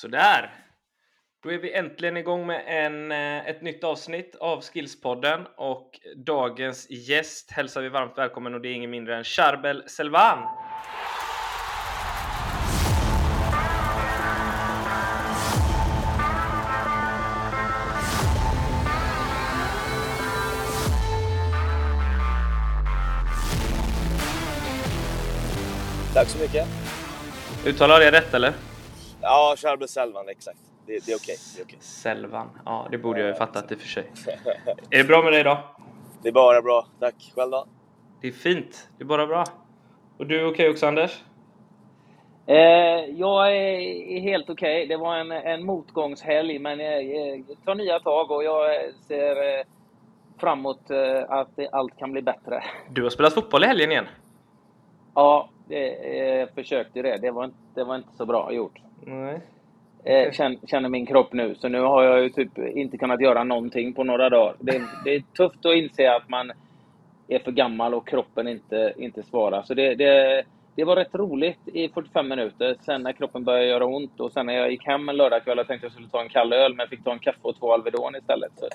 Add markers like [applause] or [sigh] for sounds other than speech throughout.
Sådär! Då är vi äntligen igång med en, eh, ett nytt avsnitt av Skillspodden och dagens gäst hälsar vi varmt välkommen och det är ingen mindre än Charbel Selvan. Tack så mycket. Uttalar jag rätt eller? Ja, Charbel Selvan, exakt. Det, det är okej. Det är okej. Selvan. Ja, det borde jag ju fattat i och för sig. [laughs] Är det bra med dig då? Det är bara bra. Tack. Själv då? Det är fint. Det är bara bra. Och du är okej också Anders? Eh, jag är helt okej. Det var en, en motgångshelg, men jag, jag tar nya tag och jag ser eh, framåt eh, att det- allt kan bli bättre. [laughs] Du har spelat fotboll i helgen igen? Ja, det, jag försökte det. Det var, inte, det var inte så bra gjort. Nej. Eh, känner, känner min kropp nu, så nu har jag ju typ inte kunnat göra någonting på några dagar. Det, det är tufft att inse att man är för gammal och kroppen inte, inte svarar. Så det, det, det var rätt roligt i 45 minuter, sen när kroppen började göra ont och sen när jag gick hem en lördagkväll och tänkte jag skulle ta en kall öl, men fick ta en kaffe och två Alvedon istället. Så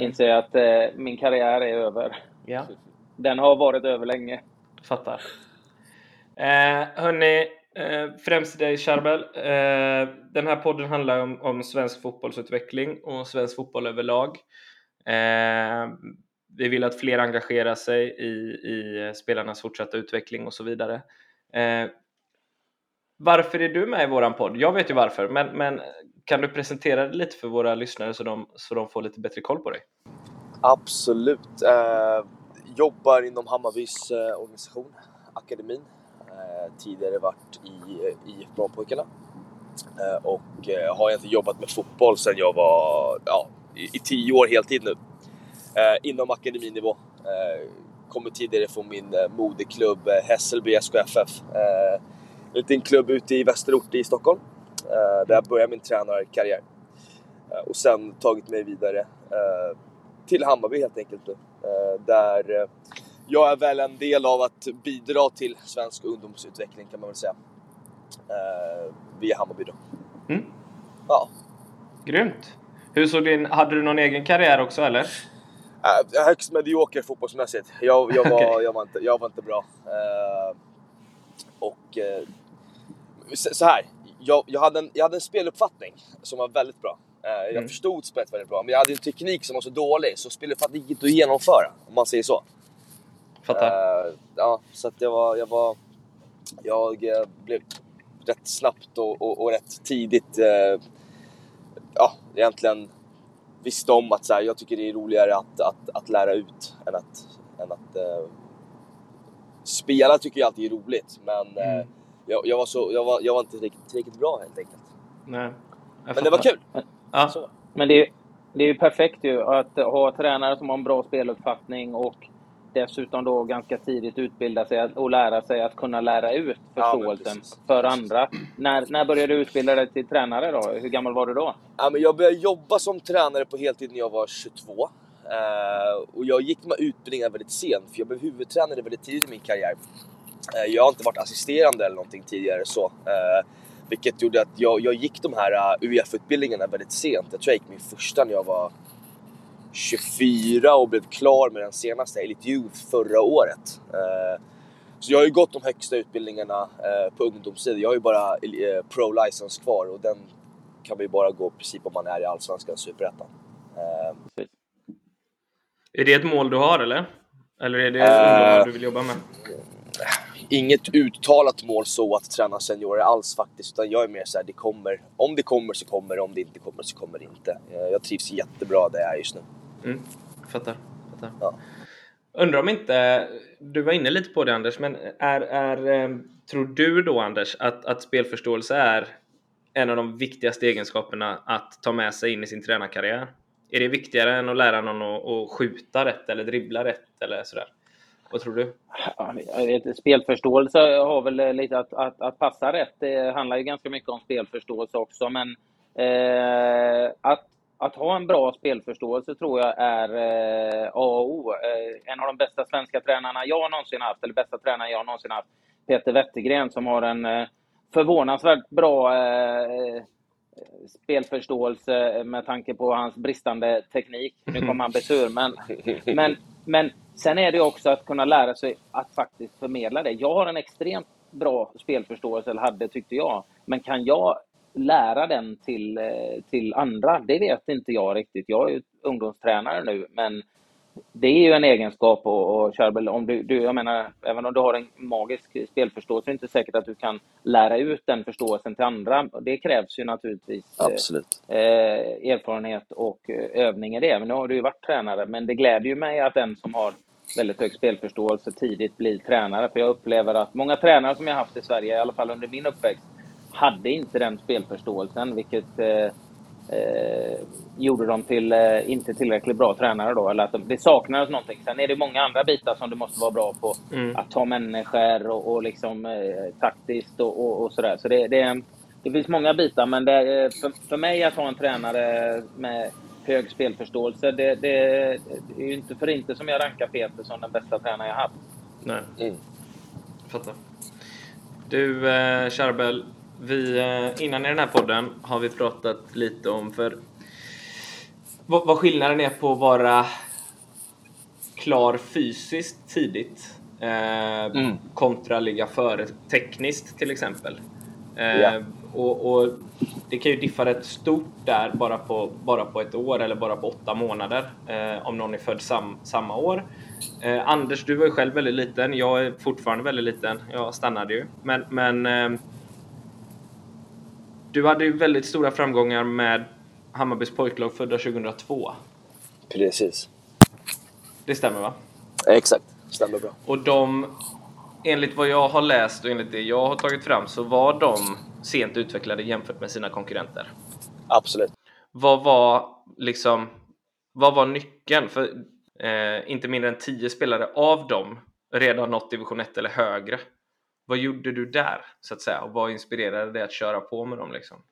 inser jag att eh, min karriär är över. Ja, Den har varit över länge. fattar. Eh, hörni, eh, främst dig Charbel. Eh, den här podden handlar om, om svensk fotbollsutveckling och svensk fotboll överlag. Eh, vi vill att fler engagerar sig i, i spelarnas fortsatta utveckling och så vidare. Eh, varför är du med i våran podd? Jag vet ju varför, men, men kan du presentera dig lite för våra lyssnare så de, så de får lite bättre koll på dig? Absolut. Eh, jobbar inom Hammarbys eh, organisation, akademin. Eh, tidigare varit i eh, IF Brommapojkarna. Eh, och eh, har egentligen jobbat med fotboll sedan jag var ja, i, i tio år heltid nu. Inom akademinivå. Kommer tidigare från min moderklubb Hässelby SKFF. En liten klubb ute i västerort i Stockholm. Där jag började min tränarkarriär. Och sen tagit mig vidare till Hammarby helt enkelt där jag är väl en del av att bidra till svensk ungdomsutveckling kan man väl säga. Eh, via Hammarby då. Mm. Ja. Grymt! Hur såg din, hade du någon egen karriär också eller? Äh, högst medioker fotbollsmässigt. Jag, jag, var, [laughs] Okej. jag, var, inte, jag var inte bra. Eh, och eh, så, så här. Jag, jag, hade en, jag hade en speluppfattning som var väldigt bra. Eh, jag Mm. förstod spelet väldigt bra, men jag hade en teknik som var så dålig så speluppfattningen gick inte att genomföra, om man säger så. Fattar. Eh, ja, så att jag var... Jag, var, jag eh, blev rätt snabbt och, och, och rätt tidigt eh, ja, egentligen visste om att så här, jag tycker det är roligare att, att, att lära ut än att, än att spela tycker jag alltid är roligt. Men Mm. jag, jag, var så, jag, var, jag var inte tillräckligt, tillräckligt bra helt enkelt. Nej. Men det var kul! Ja. Så. Men det är, det är ju perfekt ju att ha tränare som har en bra speluppfattning och dessutom då ganska tidigt utbilda sig och lära sig att kunna lära ut Ja, förståelsen precis. för andra. När, när började du utbilda dig till tränare då? Hur gammal var du då? Ja, men jag började jobba som tränare på heltid när jag var 22. Eh, och jag gick med utbildningar väldigt sent, för jag blev huvudtränare väldigt tidigt i min karriär. Eh, jag har inte varit assisterande eller någonting tidigare så. Eh, vilket gjorde att jag, jag gick de här uh, UF-utbildningarna väldigt sent. Jag tror jag gick min första när jag var 24 och blev klar med den senaste, Elite Youth, förra året. Eh, så jag har ju gått de högsta utbildningarna eh, på ungdomssidan. Jag har ju bara eh, pro-license kvar och den kan ju bara gå i princip om man är i Allsvenskan, Superettan. Är det ett mål du har eller? Eller är det Eh. ungdomar du vill jobba med? inget uttalat mål så att träna seniorer alls faktiskt, utan jag är mer såhär, det kommer. Om det kommer så kommer det, om det inte kommer så kommer det inte. Jag trivs jättebra där jag är just nu. Mm. Fattar. fattar. Ja. Undrar om inte, du var inne lite på det Anders, men är, är, eh, tror du då Anders att, att spelförståelse är en av de viktigaste egenskaperna att ta med sig in i sin tränarkarriär? Är det viktigare än att lära någon att, att skjuta rätt eller dribbla rätt eller sådär? Vad tror du? Ja, spelförståelse har väl lite att, att, att passa rätt. Det handlar ju ganska mycket om spelförståelse också, men eh, att, att ha en bra spelförståelse tror jag är eh, A och O. Eh, en av de bästa svenska tränarna jag någonsin haft, eller bästa tränaren jag någonsin haft, Peter Wettergren, som har en eh, förvånansvärt bra eh, spelförståelse med tanke på hans bristande teknik. Nu kom han betur, men, [laughs] men, men sen är det också att kunna lära sig att faktiskt förmedla det. Jag har en extremt bra spelförståelse, eller hade tyckte jag. Men kan jag lära den till, eh, till andra? Det vet inte jag riktigt. Jag är ju ungdomstränare nu, men det är ju en egenskap och, och Charbel, om du, du, jag menar, även om du har en magisk spelförståelse är det inte säkert att du kan lära ut den förståelsen till andra. Det krävs ju naturligtvis Absolut. Eh, erfarenhet och eh, övning i det. Men nu har du ju varit tränare, men det gläder ju mig att den som har väldigt hög spelförståelse tidigt blir tränare. För jag upplever att många tränare som jag haft i Sverige, i alla fall under min uppväxt, hade inte den spelförståelsen, vilket eh, eh, gjorde dem till eh, inte tillräckligt bra tränare då, eller att det saknades någonting. Sen är det många andra bitar som du måste vara bra på. Mm. Att ta människor och, och liksom eh, taktiskt och, och, och sådär. Så det, det, det finns många bitar, men det, för, för mig att ha en tränare med hög spelförståelse, det, det, det är ju inte för inte som jag rankar Peter som den bästa tränare jag haft. Nej. Mm. Fattar. Du, eh, Charbel, vi, eh, innan i den här podden har vi pratat lite om för vad, vad skillnaden är på att vara klar fysiskt tidigt eh, mm. kontra ligga före tekniskt till exempel. Eh, yeah. och, och, det kan ju diffa rätt stort där bara på, bara på ett år eller bara på åtta månader eh, om någon är född sam, samma år. Eh, Anders, du var ju själv väldigt liten. Jag är fortfarande väldigt liten. Jag stannade ju. Men, men eh, du hade ju väldigt stora framgångar med Hammarbys pojklag födda 2002. Precis. Det stämmer va? Exakt, stämmer bra. Och de, enligt vad jag har läst och enligt det jag har tagit fram så var de sent utvecklade jämfört med sina konkurrenter. Absolut. Vad var liksom, vad var nyckeln? För eh, inte mindre än tio spelare av dem redan nått division 1 eller högre. Vad gjorde du där, så att säga? Och vad inspirerade dig att köra på med dem? Liksom?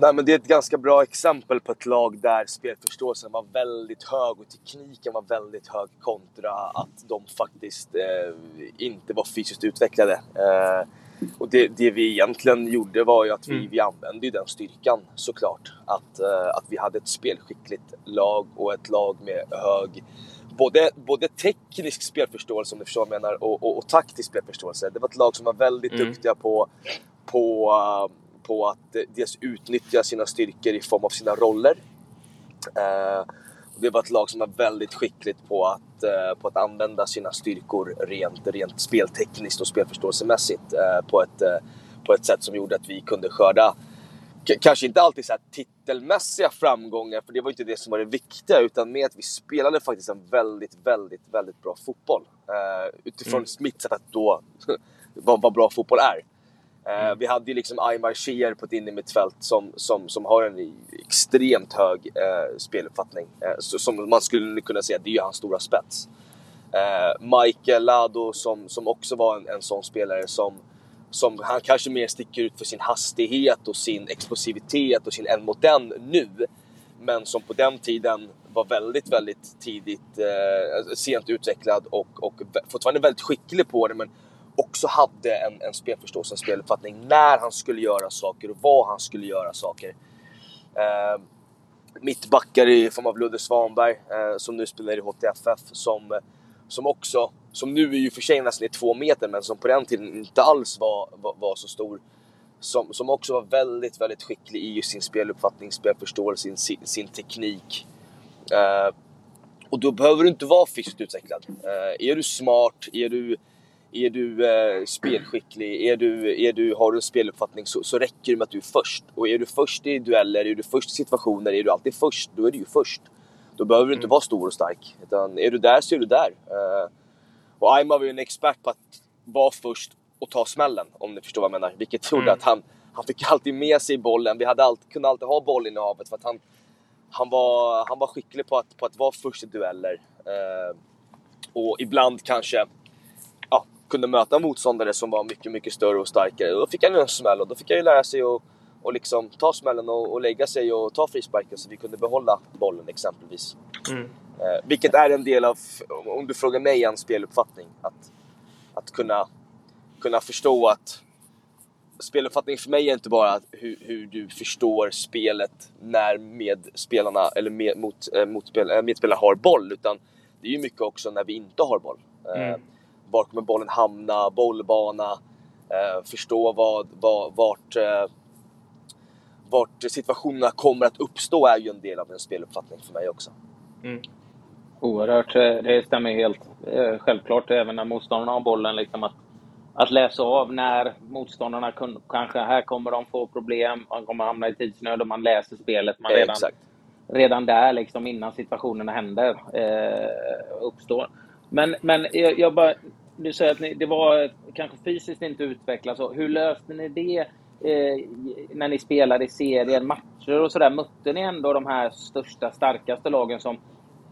Nej, men det är ett ganska bra exempel på ett lag där spelförståelsen var väldigt hög och tekniken var väldigt hög kontra att de faktiskt eh, inte var fysiskt utvecklade. Eh, och det, det, vi egentligen gjorde var ju att vi, mm. vi använde den styrkan såklart. Att, eh, att vi hade ett spelskickligt lag och ett lag med hög både, både teknisk spelförståelse, om du förstår vad jag menar, och, och, och taktisk spelförståelse. Det var ett lag som var väldigt mm. duktiga på, på, på att dels utnyttja sina styrkor i form av sina roller. Uh, det var ett lag som var väldigt skickligt på att, uh, på att använda sina styrkor rent, rent speltekniskt och spelförståelsemässigt på, ett, på ett sätt som gjorde att vi kunde skörda kanske inte alltid så här titelmässiga framgångar, för det var inte det som var det viktiga, utan med att vi spelade faktiskt en väldigt, väldigt, väldigt bra fotboll. Uh, utifrån mm. mitt sätt att då, [laughs] vad, vad bra fotboll är. Uh, mm. Vi hade ju liksom Aymar Shier på ett innermittfält som, som, som har en extremt hög uh, speluppfattning. Så, som man skulle kunna säga, det är ju hans stora spets. Michael Lado som, som också var en, en sån spelare som som han kanske mer sticker ut för sin hastighet och sin explosivitet och sin en mot en nu. Men som på den tiden var väldigt, väldigt tidigt, eh, sent utvecklad och, och fortfarande väldigt skicklig på det. Men också hade en, en spelförståelse, en speluppfattning när han skulle göra saker och vad han skulle göra saker. Eh, mittbackar i form av Ludde Svanberg eh, som nu spelar i HTFF som, som också som nu är ju för sig nästan är två meter, men som på den tiden inte alls var, var, var så stor. Som, som också var väldigt, väldigt skicklig i sin speluppfattning, spelförståelse, sin, sin teknik. Uh, och då behöver du inte vara fysiskt utvecklad. Uh, är du smart, är du, är du uh, spelskicklig, är du, är du, har du en speluppfattning så, så räcker det med att du är först. Och är du först i dueller, är du först i situationer, är du alltid först, då är du ju först. Då behöver du inte mm. vara stor och stark. Utan är du där så är du där. Uh, och Aymar var ju en expert på att vara först och ta smällen, om ni förstår vad jag menar. Vilket gjorde mm. att han, han fick alltid med sig bollen. Vi hade alltid, kunde alltid ha bollinnehavet för att han, han, var, han var skicklig på att, på att vara först i dueller. Eh, och ibland kanske ja, kunde möta motståndare som var mycket, mycket större och starkare. Då fick han en smäll och då fick han ju lära sig att och liksom ta smällen och, och lägga sig och ta frisparken så vi kunde behålla bollen exempelvis. Mm. Eh, vilket är en del av, om du frågar mig, en speluppfattning. Att, att kunna, kunna förstå att speluppfattning för mig är inte bara hur, hur, du förstår spelet när medspelarna, eller med, mot, äh, motspel, äh, medspelarna har boll, utan det är ju mycket också när vi inte har boll. Mm. Eh, var kommer bollen hamna? Bollbana? Eh, förstå vad, vad, vart, eh, vart situationerna kommer att uppstå är ju en del av en speluppfattning för mig också. Mm. Oerhört, det stämmer helt. Självklart även när motståndarna har bollen, liksom att, att läsa av när motståndarna kun, kanske, här kommer de få problem, man kommer hamna i tidsnöd och man läser spelet. Man redan, Exakt. redan där, liksom, innan situationerna händer, eh, uppstår. Men, men jag, jag bara, du säger att ni, det var kanske fysiskt inte utvecklat. Så hur löste ni det eh, när ni spelade i serien, matcher och sådär? Mötte ni ändå de här största, starkaste lagen som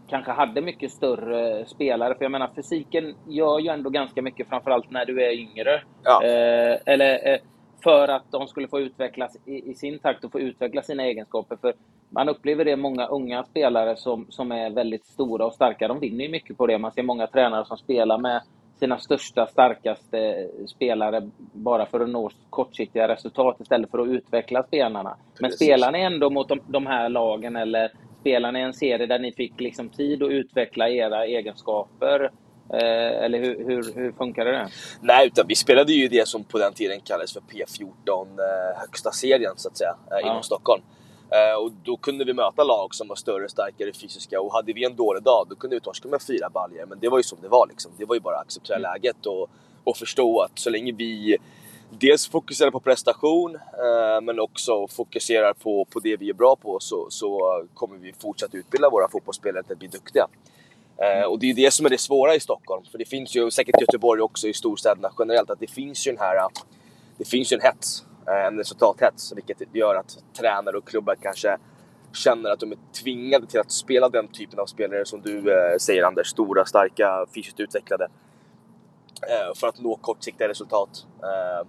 kanske hade mycket större spelare? För jag menar, fysiken gör ju ändå ganska mycket, framförallt när du är yngre. Ja. Eh, eller eh, för att de skulle få utvecklas i, i, sin takt och få utveckla sina egenskaper. För man upplever det många unga spelare som, som är väldigt stora och starka. De vinner ju mycket på det. Man ser många tränare som spelar med sina största, starkaste spelare bara för att nå kortsiktiga resultat istället för att utveckla spelarna. Men Precis. spelar ni ändå mot de, de här lagen eller spelar ni en serie där ni fick liksom tid att utveckla era egenskaper? Eh, eller hur, hur, hur funkar det? Nej, utan vi spelade ju det som på den tiden kallades för P14, eh, högsta serien så att säga, eh, ja. inom Stockholm. Och då kunde vi möta lag som var större, starkare, fysiska och hade vi en dålig dag då kunde vi torska med fyra baljor. Men det var ju som det var liksom. Det var ju bara att acceptera mm. läget och, och förstå att så länge vi dels fokuserar på prestation eh, men också fokuserar på, på det vi är bra på så, så kommer vi fortsatt utbilda våra fotbollsspelare till att bli duktiga. Eh, och det är det som är det svåra i Stockholm, för det finns ju säkert i Göteborg också i storstäderna generellt att det finns ju den här det finns ju en hets eh, en resultathets, vilket gör att tränare och klubbar kanske känner att de är tvingade till att spela den typen av spelare som du säger Anders, stora, starka, fysiskt utvecklade. Eh, för att nå kortsiktiga resultat. Eh,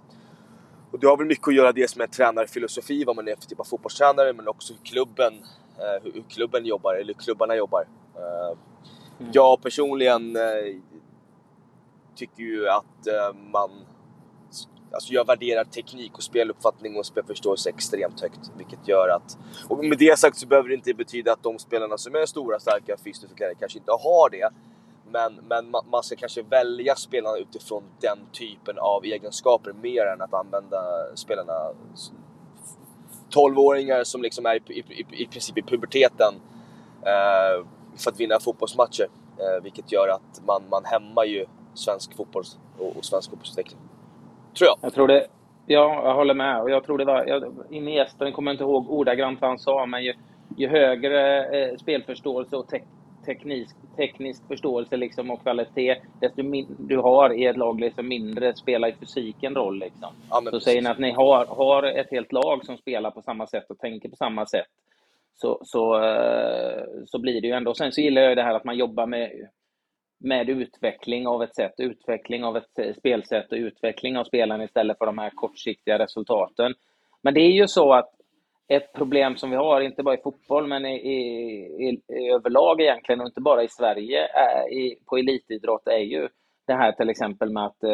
och det har väl mycket att göra dels med tränarfilosofi, vad man är för typ av fotbollstränare, men också hur klubben, eh, hur, klubben jobbar, eller hur klubbarna jobbar. Mm. Jag personligen tycker ju att man Alltså jag värderar teknik och speluppfattning och spelförståelse extremt högt. Vilket gör att... Och med det sagt så behöver det inte betyda att de spelarna som är stora, starka, utvecklade kanske inte har det. Men, men man ska kanske välja spelarna utifrån den typen av egenskaper mer än att använda spelarna 12-åringar som liksom är i, i, i, i princip i puberteten eh, för att vinna fotbollsmatcher. Eh, vilket gör att man, man hämmar ju svensk fotboll och, och svensk fotbollsutveckling. Tror jag. Jag tror det. Ja, jag håller med. Och jag tror det var... Jag, Iniesta, kommer jag inte ihåg ordagrant vad han sa, men ju, ju högre eh, spelförståelse och te teknisk, teknisk förståelse liksom, och kvalitet, desto min, du har i ett lag, desto mindre spelar fysiken roll. Liksom. Ja, så säger ni att ni har, har ett helt lag som spelar på samma sätt och tänker på samma sätt, så, så, eh, så blir det ju ändå. Sen så gillar jag det här att man jobbar med med utveckling av ett sätt, utveckling av ett spelsätt och utveckling av spelaren istället för de här kortsiktiga resultaten. Men det är ju så att ett problem som vi har, inte bara i fotboll, men i, i, i överlag egentligen, och inte bara i Sverige, är, i, på elitidrott, är ju det här till exempel med att eh,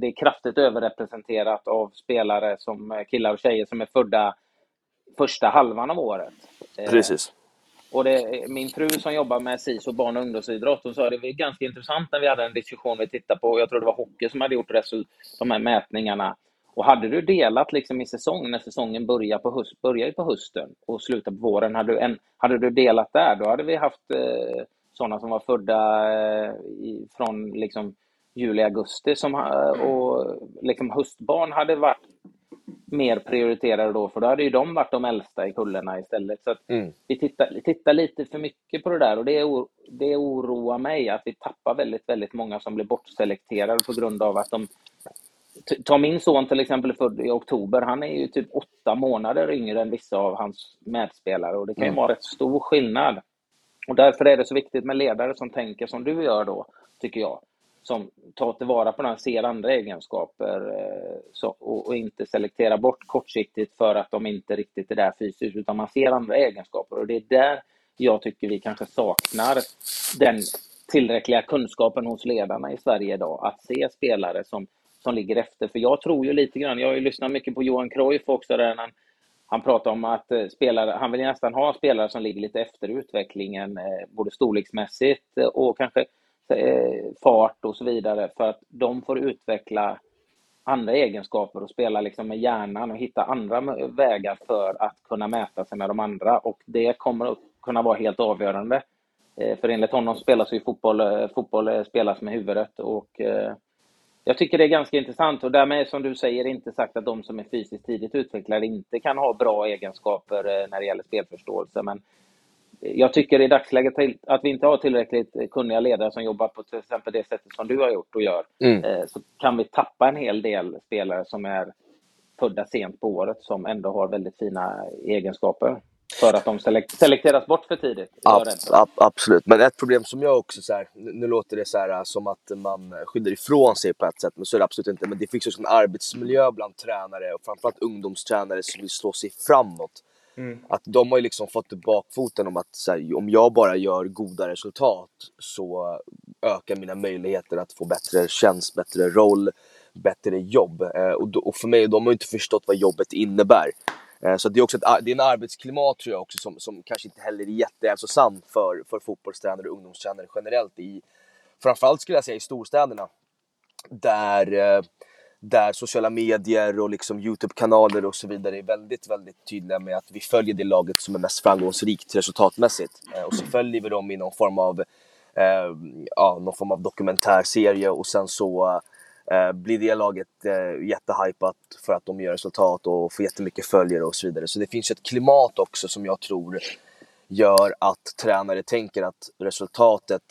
det är kraftigt överrepresenterat av spelare som killar och tjejer som är födda första halvan av året. Precis. Och det, min fru som jobbar med SISU, barn och ungdomsidrott, hon sa det var ganska intressant när vi hade en diskussion vi tittade på, jag tror det var hockey som hade gjort de här mätningarna. Och hade du delat liksom i säsong, när säsongen börjar på, höst, börjar på hösten och slutar på våren, hade du, en, hade du delat där, då hade vi haft eh, sådana som var födda eh, i, från liksom, juli, augusti som, och liksom höstbarn hade varit mer prioriterade då, för då hade ju de varit de äldsta i kullarna istället. Så mm. vi, tittar, tittar lite för mycket på det där och det, det oroar mig att vi tappar väldigt, väldigt många som blir bortselekterade på grund av att de Ta min son till exempel född i oktober, han är ju typ åtta månader yngre än vissa av hans medspelare och det kan ju mm. vara rätt stor skillnad. Och därför är det så viktigt med ledare som tänker som du gör då, tycker jag som tar tillvara på den, ser andra egenskaper eh, så, och, och, inte selekterar bort kortsiktigt för att de inte riktigt är där fysiskt, utan man ser andra egenskaper. Och det är där jag tycker vi kanske saknar den tillräckliga kunskapen hos ledarna i Sverige idag, att se spelare som, som ligger efter. För jag tror ju lite grann, jag har ju lyssnat mycket på Johan Cruyff också där han, han pratar om att eh, spelare, han vill nästan ha spelare som ligger lite efter utvecklingen, eh, både storleksmässigt eh, och kanske fart och så vidare, för att de får utveckla andra egenskaper och spela liksom med hjärnan och hitta andra vägar för att kunna mäta sig med de andra. Och det kommer att kunna vara helt avgörande. För enligt honom spelas ju fotboll, fotboll spelas med huvudet. Och jag tycker det är ganska intressant och därmed som du säger inte sagt att de som är fysiskt tidigt utvecklade inte kan ha bra egenskaper när det gäller spelförståelse. Men jag tycker i dagsläget att vi inte har tillräckligt kunniga ledare som jobbar på till exempel det sättet som du har gjort och gör. Mm. Eh, så kan vi tappa en hel del spelare som är födda sent på året som ändå har väldigt fina egenskaper. För att de selekteras bort för tidigt. Ab ab absolut, men ett problem som jag också så här, nu låter det så här som att man skyller ifrån sig på ett sätt, men så är det absolut inte. Men det finns också en arbetsmiljö bland tränare och framförallt ungdomstränare som vill slå sig framåt. Mm. Att de har ju liksom fått bakfoten om att här, om jag bara gör goda resultat så ökar mina möjligheter att få bättre tjänst, bättre roll, bättre jobb. Eh, och, då, och, för mig, de har inte förstått vad jobbet innebär. Eh, så det är också ett, det är en arbetsklimat tror jag också som, som kanske inte heller är jättehälsosamt för, för fotbollstränare och ungdomstränare generellt. I, framförallt skulle jag säga i storstäderna. Där eh, där sociala medier och liksom Youtube-kanaler och så vidare är väldigt, väldigt tydliga med att vi följer det laget som är mest framgångsrikt resultatmässigt. Eh, och så följer vi dem i någon form av, eh, ja, någon form av dokumentärserie och sen så eh, blir det laget eh, jättehypat för att de gör resultat och får jättemycket följare och så vidare. Så det finns ett klimat också som jag tror gör att tränare tänker att resultatet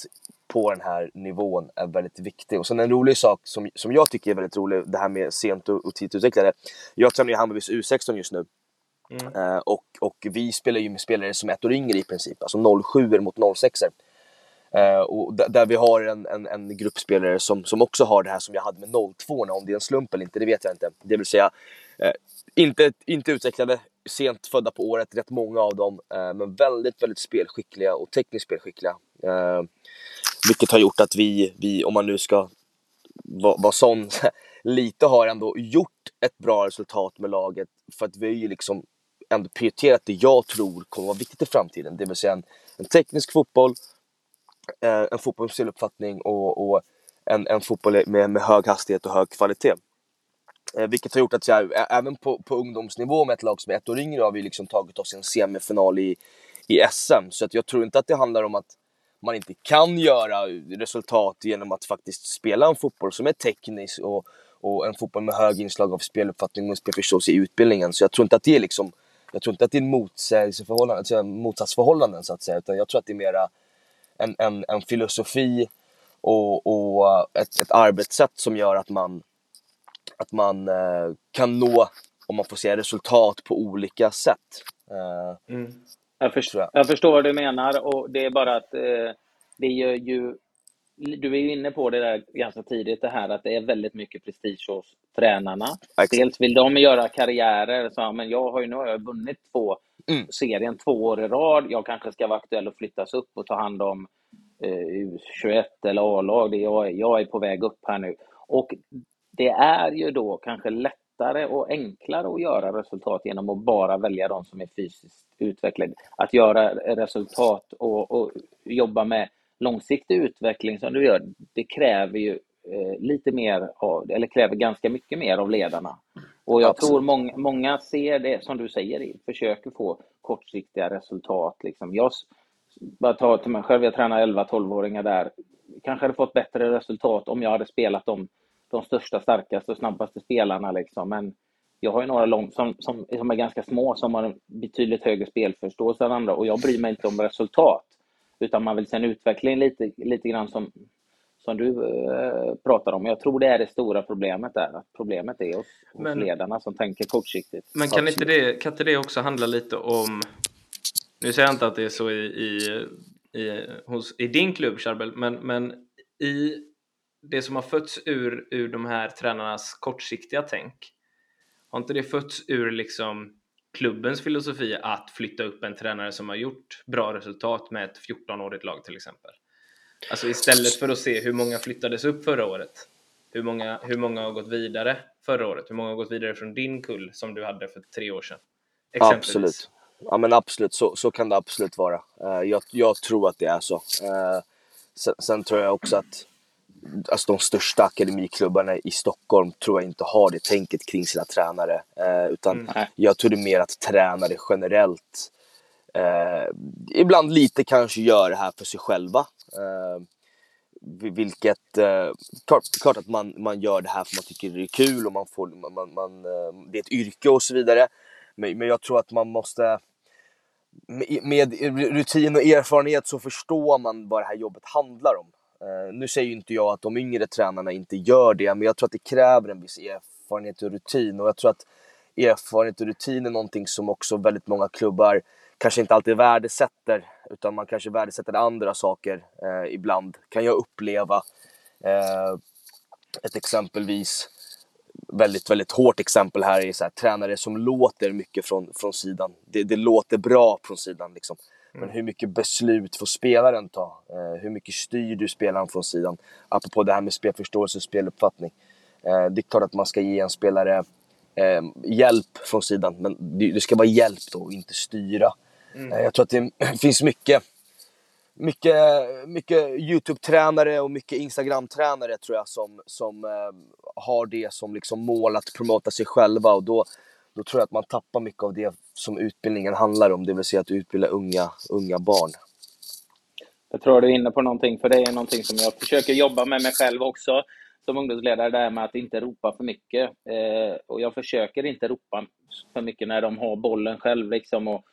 på den här nivån är väldigt viktig. Och sen en rolig sak som, som jag tycker är väldigt rolig, det här med sent och, och tidigt utvecklade. Jag tränar ju Hammarbys U16 just nu. Mm. Uh, och, och vi spelar ju med spelare som är ett år yngre i princip, alltså 07 mot 06 uh, eh, och där vi har en, en, en gruppspelare som, som också har det här som jag hade med 02 om det är en slump eller inte, det vet jag inte. Det vill säga, eh, inte, inte utvecklade, sent födda på året, rätt många av dem, eh, men väldigt, väldigt spelskickliga och tekniskt spelskickliga. Eh, vilket har gjort att vi, vi om man nu ska vara va sån, [laughs] lite har ändå gjort ett bra resultat med laget för att vi har ju liksom ändå prioriterat det jag tror kommer vara viktigt i framtiden. Det vill säga en, en teknisk fotboll, Eh, en fotboll med speluppfattning och, och en, en fotboll med, med hög hastighet och hög kvalitet. Eh, vilket har gjort att jag, även på, på ungdomsnivå med ett lag som är ett år yngre har vi liksom tagit oss en semifinal i, i SM. Så att jag tror inte att det handlar om att man inte kan göra resultat genom att faktiskt spela en fotboll som är teknisk och, och en fotboll med hög inslag av speluppfattning och spelförståelse i utbildningen. Så jag tror inte att det är liksom, jag tror inte att det är motsägelseförhållanden, alltså motsatsförhållanden så att säga, utan jag tror att det är mera en, en, en filosofi och, och ett, ett arbetssätt som gör att man, att man eh, kan nå, om man får säga resultat på olika sätt. Eh, mm. Jag förstår, jag förstår vad du menar och det är bara att eh, det gör ju... Du är ju inne på det där ganska tidigt, det här att det är väldigt mycket prestige hos tränarna. Dels vill de göra karriärer, så, men jag har ju nu har jag vunnit två mm. serien två år i rad. Jag kanske ska vara aktuell och flyttas upp och ta hand om eh, U21 eller A-lag. Jag, jag är på väg upp här nu. Och det är ju då kanske lättare och enklare att göra resultat genom att bara välja de som är fysiskt utvecklade. Att göra resultat och, och jobba med långsiktig utveckling som du gör, det kräver ju eh, lite mer av, eller kräver ganska mycket mer av ledarna. Och jag Absolut. tror många, många ser det, som du säger, försöker få kortsiktiga resultat. Liksom. Jag bara tar till mig själv, jag tränar 11-12-åringar där, kanske hade fått bättre resultat om jag hade spelat dem de största, starkaste och snabbaste spelarna. Liksom. Men jag har ju några lång, som, som, som är ganska små som har en betydligt högre spelförståelse än andra och jag bryr mig inte om resultat. Utan man vill se en utveckling lite, lite grann som, som du eh, pratar om. Jag tror det är det stora problemet där. Att problemet är hos, men, hos ledarna som tänker kortsiktigt. Men kan inte, det, kan inte det också handla lite om... Nu säger jag inte att det är så i, i, i, hos, i din klubb, Charbel, men, men i det som har fötts ur, ur de här tränarnas kortsiktiga tänk, har inte det fötts ur liksom klubbens filosofi att flytta upp en tränare som har gjort bra resultat med ett 14-årigt lag till exempel? Alltså istället för att se hur många flyttades upp förra året. hur många, hur många har gått vidare förra året? Hur många har gått vidare från din kull som du hade för tre år sedan? Absolut. Ja men absolut, så, så kan det absolut vara. Uh, jag, jag, tror att det är så. Uh, sen, sen, tror jag också att alltså, de största akademiklubbarna i Stockholm tror jag inte har det tänket kring sina tränare. Uh, utan mm. jag tror det är mer att tränare generellt ibland lite kanske gör det här för sig själva. Ehm, vilket, eh, klart, klart, att man, man gör det här för man tycker det är kul och man får, man, man, eh, det är ett yrke och så vidare. Men, men jag tror att man måste med rutin och erfarenhet så förstår man vad det här jobbet handlar om. Eh, nu säger ju inte jag att de yngre tränarna inte gör det, men jag tror att det kräver en viss erfarenhet och rutin. Och jag tror att erfarenhet och rutin är någonting som också väldigt många klubbar kanske inte alltid värdesätter, utan man kanske värdesätter andra saker uh, ibland, kan jag uppleva. Uh, ett exempelvis väldigt, väldigt hårt exempel här är så här, tränare som låter mycket från, från sidan. Det, det låter bra från sidan liksom. Men mm. hur mycket beslut får spelaren ta? Eh, hur mycket styr du spelaren från sidan? Apropå det här med spelförståelse och speluppfattning. Eh, det är klart att man ska ge en spelare eh, hjälp från sidan, men det, det ska vara hjälp då inte styra. Mm. Eh, jag tror att det [clears throat] finns mycket mycket, mycket YouTube-tränare och mycket Instagram-tränare tror jag som, som eh, har det som liksom mål att promota sig själva och då, då tror jag att man tappar mycket av det som utbildningen handlar om, det vill säga att utbilda unga, unga barn. Jag tror du är inne på någonting, för det är någonting som jag försöker jobba med mig själv också som ungdomsledare, det här med att inte ropa för mycket. Eh, och jag försöker inte ropa för mycket när de har bollen själv liksom och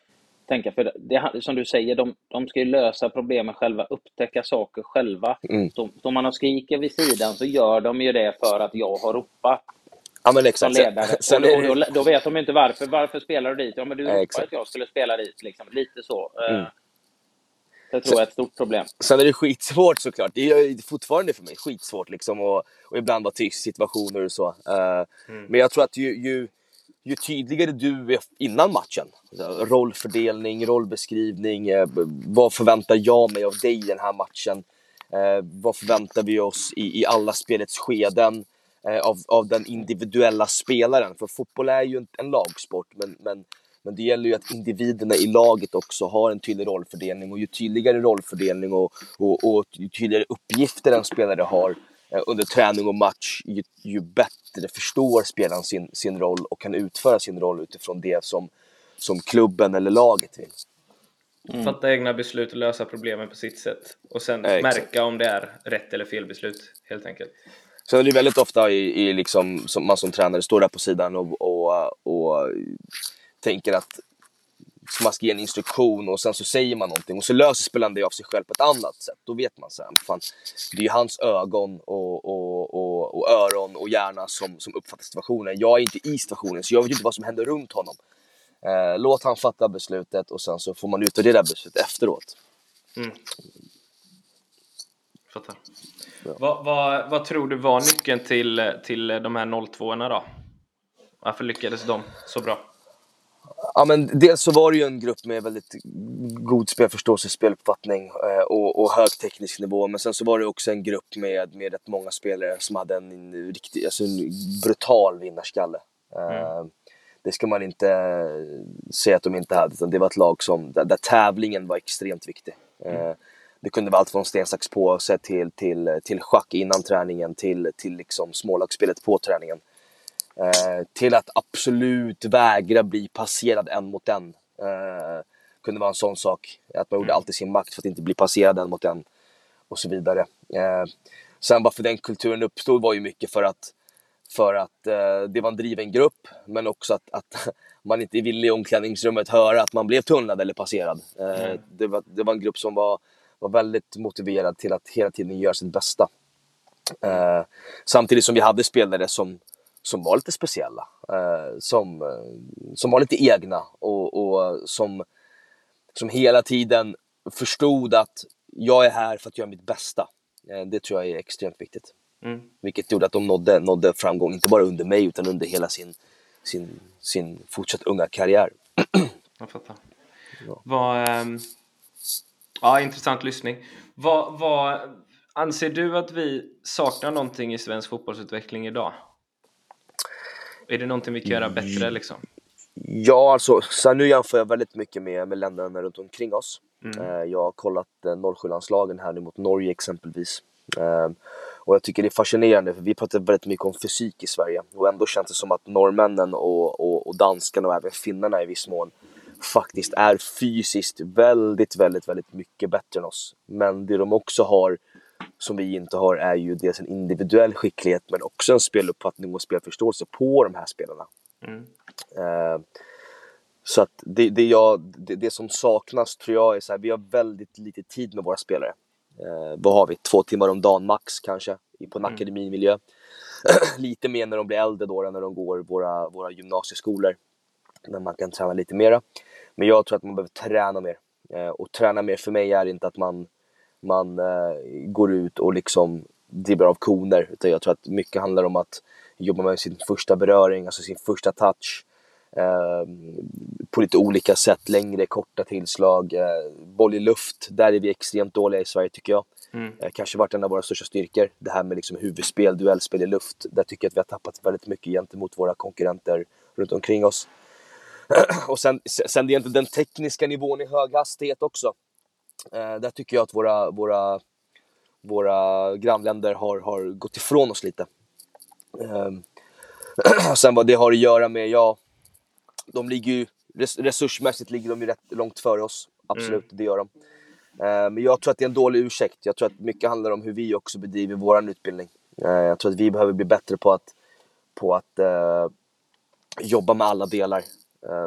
tänka. För det, som du säger, de, de ska ju lösa problemen själva, upptäcka saker själva. Mm. Om man har skriker vid sidan så gör de ju det för att jag har ropat. Ja men exakt. Som ledare. Sen, [laughs] sen och, då, då, vet de inte varför. Varför spelar du dit? Ja men du ropade att jag skulle spela dit. Liksom. Lite så. Eh, mm. Det tror jag är ett stort problem. Sen är det skitsvårt såklart. Det är fortfarande för mig skitsvårt liksom och, och ibland vara tyst i situationer och så. Uh, mm. Men jag tror att ju, ju ju tydligare du är innan matchen. Rollfördelning, rollbeskrivning, eh, vad förväntar jag mig av dig i den här matchen? Eh, vad förväntar vi oss i, i alla spelets skeden eh, av, av den individuella spelaren? För fotboll är ju en, en lagsport, men, men, men det gäller ju att individerna i laget också har en tydlig rollfördelning och ju tydligare rollfördelning och, och, och ju tydligare uppgifter en spelare har, under träning och match, ju, ju, bättre förstår spelaren sin, sin roll och kan utföra sin roll utifrån det som, som klubben eller laget vill. Mm. Fatta egna beslut och lösa problemen på sitt sätt. Och sen ja, märka om det är rätt eller fel beslut, helt enkelt. Sen är det väldigt ofta i, i liksom, som man som tränare står där på sidan och, och, och tänker att så man ska ge en instruktion och sen så säger man någonting och så löser spelaren det av sig själv på ett annat sätt. Då vet man sen, fan, det är ju hans ögon och, och, och, och, öron och hjärna som, som uppfattar situationen. Jag är inte i situationen så jag vet inte vad som händer runt honom. Eh, låt han fatta beslutet och sen så får man utvärdera beslutet efteråt. Mm. Fattar. Ja. Vad, vad, vad tror du var nyckeln till, till de här 02 då? Varför lyckades de så bra? Ja, men dels så var det ju en grupp med väldigt god spelförståelse, speluppfattning eh, och, och hög teknisk nivå. Men sen så var det också en grupp med, med rätt många spelare som hade en, riktig, alltså en brutal vinnarskalle. Eh, mm. Det ska man inte säga att de inte hade, utan det var ett lag som, där, där tävlingen var extremt viktig. Eh, mm. Det kunde vara allt från sten, sax, påse till, till, till schack innan träningen till, till liksom smålagsspelet på träningen. Eh, till att absolut vägra bli passerad en mot en. Eh, kunde vara en sån sak. Att man gjorde mm. alltid sin makt för att inte bli passerad en mot en. Och så vidare. Eh, sen varför den kulturen uppstod var ju mycket för att, för att eh, det var en driven grupp. Men också att, att [laughs] man inte ville i omklädningsrummet höra att man blev tunnlad eller passerad. Eh, mm. det, var, det var en grupp som var, var väldigt motiverad till att hela tiden göra sitt bästa. Eh, samtidigt som vi hade spelare som som var lite speciella. Eh, som, eh, som var lite egna och, och som, som hela tiden förstod att jag är här för att göra mitt bästa. Eh, det tror jag är extremt viktigt. Mm. Vilket gjorde att de nådde, nådde framgång, inte bara under mig utan under hela sin, sin, sin fortsatt unga karriär. [clears throat] jag fattar. Ja. Vad, ähm, ja, intressant lyssning. Vad, vad, anser du att vi saknar någonting i svensk fotbollsutveckling idag? Är det någonting vi kan göra bättre liksom? Ja, alltså så nu jämför jag väldigt mycket med, med länderna runt omkring oss. Mm. Eh, jag har kollat eh, 07-landslagen här nu mot Norge exempelvis. Eh, och jag tycker det är fascinerande, för vi pratar väldigt mycket om fysik i Sverige. Och ändå känns det som att norrmännen och, och, och danskarna och även finnarna i viss mån faktiskt är fysiskt väldigt, väldigt, väldigt mycket bättre än oss. Men det de också har, som vi inte har, är ju dels en individuell skicklighet men också en speluppfattning och spelförståelse på de här spelarna. Mm. Eh, så att det, det, jag, det, det som saknas tror jag är så här, vi har väldigt lite tid med våra spelare. Eh, vad har vi? Två timmar om dagen max kanske på en Mm. akademimiljö. [clears throat] lite mer när de blir äldre då, när de går våra, våra gymnasieskolor. När man kan träna lite mera. Men jag tror att man behöver träna mer. Eh, och träna mer för mig är inte att man, man eh, går ut och liksom dribblar av koner. Utan jag tror att mycket handlar om att jobba med sin första beröring, alltså sin första touch. Eh, på lite olika sätt, längre, korta tillslag, eh, boll i luft. Där är vi extremt dåliga i Sverige tycker jag. Mm. Eh, kanske varit en av våra största styrkor. Det här med liksom huvudspel, duellspel i luft. Där tycker jag att vi har tappat väldigt mycket gentemot våra konkurrenter runt omkring oss. [clears throat] och sen, sen det är inte den tekniska nivån i hög hastighet också. Eh, där tycker jag att våra, våra, våra grannländer har, har gått ifrån oss lite. Eh, [clears throat] sen vad det har att göra med, ja, de ligger ju, res, resursmässigt ligger de ju rätt långt före oss. Absolut, det gör de. Eh, Men jag tror att det är en dålig ursäkt. Jag tror att mycket handlar om hur vi också bedriver vår utbildning. Eh, Jag tror att vi behöver bli bättre på att, på att eh, jobba med alla delar.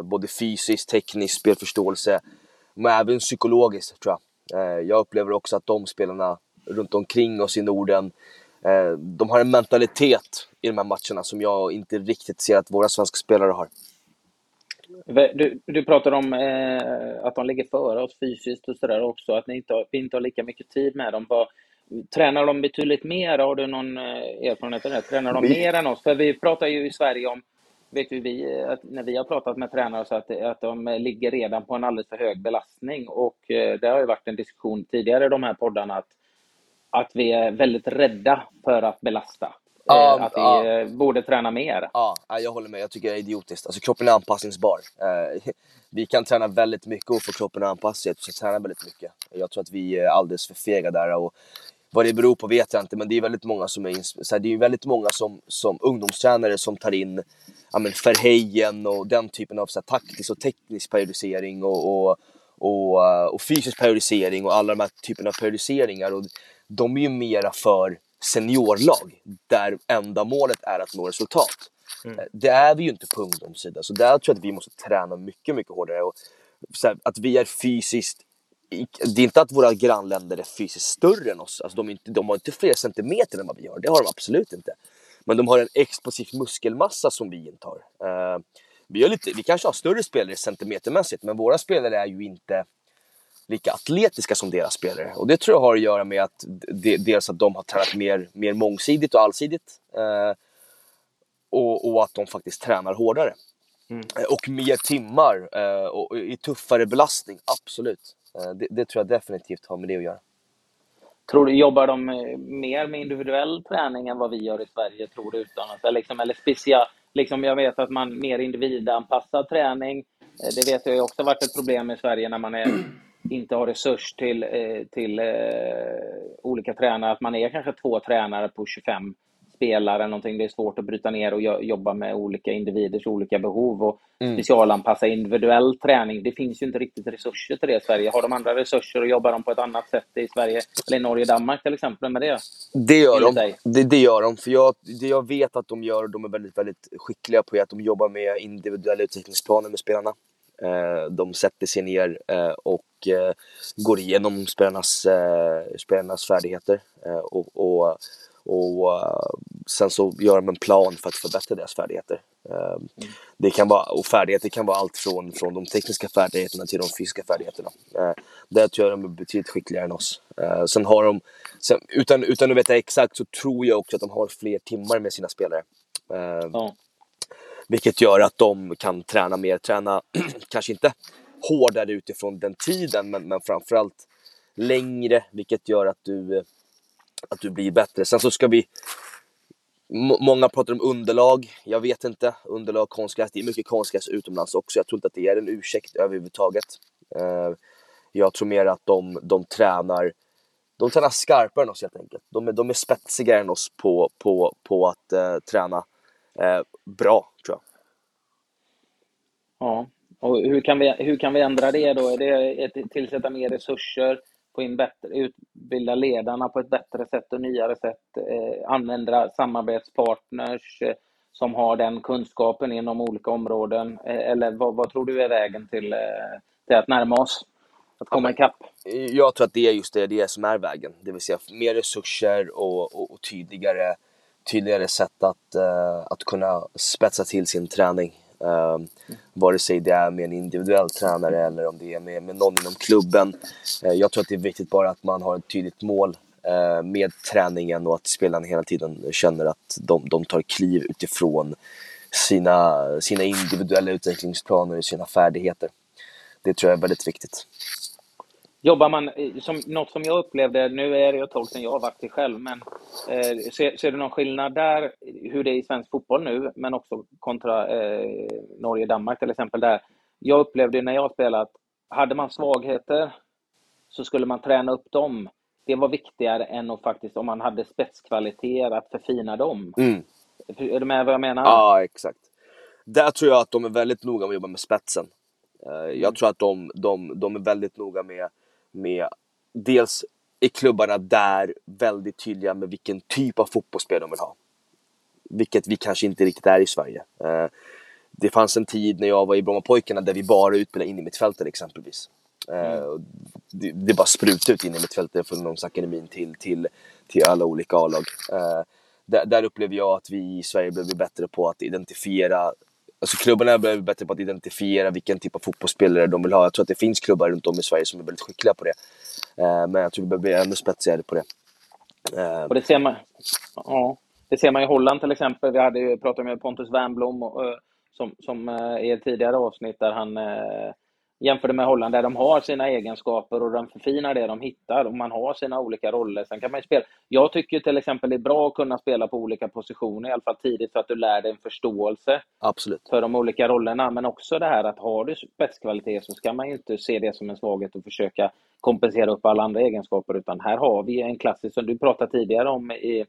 Både fysiskt, tekniskt, spelförståelse, men även psykologiskt tror jag. Eh, jag upplever också att de spelarna runt omkring oss i Norden, eh, de har en mentalitet i de här matcherna som jag inte riktigt ser att våra svenska spelare har. Du, du pratar om eh, att de ligger före oss fysiskt och sådär också, att ni inte har, vi inte har lika mycket tid med dem. Vad, tränar de betydligt mer? Har du någon eh, erfarenhet av det? Tränar de Vi- mer än oss? För vi pratar ju i Sverige om, vet ju vi, att när vi har pratat med tränare så att, att de ligger redan på en alldeles för hög belastning och eh, det har ju varit en diskussion tidigare i de här poddarna att, att vi är väldigt rädda för att belasta. Ja, Eh, att vi ja. eh, borde träna mer. Ja, ja, jag håller med. Jag tycker det är idiotiskt. Alltså kroppen är anpassningsbar. Vi kan träna väldigt mycket och få kroppen att anpassa sig att träna väldigt mycket. Jag tror att vi är alldeles för fega där. Och vad det beror på vet jag inte, men det är väldigt många som är, så här, det är väldigt många som, som ungdomstränare som tar in ja, men Verheyen och den typen av så här, taktisk och teknisk periodisering och, och, och, och fysisk periodisering och alla de här typerna av periodiseringar. Och de är ju mera för seniorlag där enda målet är att nå resultat. Mm. Eh, Det är vi ju inte på ungdomssidan, så där tror jag att vi måste träna mycket, mycket hårdare. Och här, att vi är fysiskt det är inte att våra grannländer är fysiskt större än oss. Alltså de, inte, de har inte fler centimeter än vad vi har. Det har de absolut inte. Men de har en explosiv muskelmassa som vi inte har. Uh, vi, har lite, vi kanske har större spelare centimetermässigt, men våra spelare är ju inte lika atletiska som deras spelare. Och det tror jag har att göra med att de, dels att de har tränat mer, mer mångsidigt och allsidigt. Uh, och, och att de faktiskt tränar hårdare. Mm. Eh, Och mer timmar eh, och, i tuffare belastning, absolut. Eh, det, det tror jag definitivt har med det att göra. Tror du, jobbar de mer med individuell träning än vad vi gör i Sverige, tror du? Utan liksom, eller special, liksom jag vet att man mer individanpassad träning, det vet jag också varit ett problem i Sverige när man är, inte har resurs till, till eh, olika tränare, att man är kanske två tränare på 25 spelare någonting. Det är svårt att bryta ner och jo- jobba med olika individers olika behov och Mm. specialanpassa individuell träning. Det finns ju inte riktigt resurser till det i Sverige. Har de andra resurser och jobbar de på ett annat sätt i Sverige eller i Norge och Danmark till exempel med det? Det gör de. Det, det gör de. För jag, det jag vet att de gör, de är väldigt, väldigt skickliga på att de jobbar med individuella utvecklingsplaner med spelarna. Eh, de sätter sig ner eh, och eh, går igenom spelarnas, spelarnas färdigheter. Och, och, och eh, sen så gör de en plan för att förbättra deras färdigheter. Eh, det kan vara, och färdigheter kan vara allt från, från de tekniska färdigheterna till de fysiska färdigheterna. Eh, där tror jag de är betydligt skickligare än oss. Eh, sen har de, sen, utan, utan att veta exakt så tror jag också att de har fler timmar med sina spelare. Ja. vilket gör att de kan träna mer, träna [clears throat] kanske inte hårdare utifrån den tiden men, men framförallt längre vilket gör att du, att du blir bättre. Sen så ska vi Många pratar om underlag. Jag vet inte. Underlag, konstgräs. Det är mycket konstgräs utomlands också. Jag tror inte att det är en ursäkt överhuvudtaget. Eh, jag tror mer att de, de tränar de tränar skarpare än oss helt enkelt. De är, de är spetsigare än oss på, på, på att uh, träna uh, bra, tror jag. Ja, och hur kan vi, hur kan vi ändra det då? Är det att tillsätta mer resurser, få in bättre, utbilda ledarna på ett bättre sätt och nyare sätt, eh, använda samarbetspartners eh, som har den kunskapen inom olika områden? Eh, eller vad, vad, tror du är vägen till, eh, till att närma oss? Att komma ikapp? Jag tror att det är just det, det som är vägen. Det vill säga mer resurser och, och, och tydligare, tydligare sätt att, uh, att kunna spetsa till sin träning. Um, vare sig det är med en individuell tränare eller om det är med, med någon inom klubben. Uh, jag tror att det är viktigt bara att man har ett tydligt mål uh, med träningen och att spelarna hela tiden känner att de, de tar kliv utifrån sina, sina individuella utvecklingsplaner och sina färdigheter. Det tror jag är väldigt viktigt. Jobbar man, som, något som jag upplevde, nu är det ett tag sedan jag har varit det själv, men eh, ser, ser, du någon skillnad där, hur det är i svensk fotboll nu, men också kontra eh, Norge-Danmark till exempel, där jag upplevde när jag spelat, hade man svagheter så skulle man träna upp dem. Det var viktigare än att faktiskt, om man hade spetskvaliteter, att förfina dem. Mm. Är du med vad jag menar? Ja, exakt. Där tror jag att de är väldigt noga med att jobba med spetsen. Eh, jag mm. tror att de, de, de är väldigt noga med med dels är klubbarna där väldigt tydliga med vilken typ av fotbollsspel de vill ha. Vilket vi kanske inte riktigt är i Sverige. Eh, det fanns en tid när jag var i Brommapojkarna där vi bara utbildade in i mittfältet exempelvis. Eh, mm. Det, det bara sprutade ut in i mittfältet från ungdomsakademin till, till, till alla olika A-lag. Eh, där, där upplever jag att vi i Sverige bli bättre på att identifiera Alltså klubbarna bli bättre på att identifiera vilken typ av fotbollsspelare de vill ha. Jag tror att det finns klubbar runt om i Sverige som är väldigt skickliga på det. Eh, men jag tror vi behöver bli ännu spetsigare på det. Eh. Och det ser man, ja, det ser man i Holland till exempel. Vi hade ju pratat med Pontus Wernbloom och, som, som eh, i ett tidigare avsnitt där han eh, jämförde med Holland där de har sina egenskaper och de förfinar det de hittar och man har sina olika roller. Sen kan man spela. Jag tycker till exempel det är bra att kunna spela på olika positioner, i alla fall tidigt, för att du lär dig en förståelse Absolut. för de olika rollerna. Men också det här att har du spetskvalitet så ska man inte se det som en svaghet och försöka kompensera upp alla andra egenskaper, utan här har vi en klassisk, som du pratade tidigare om i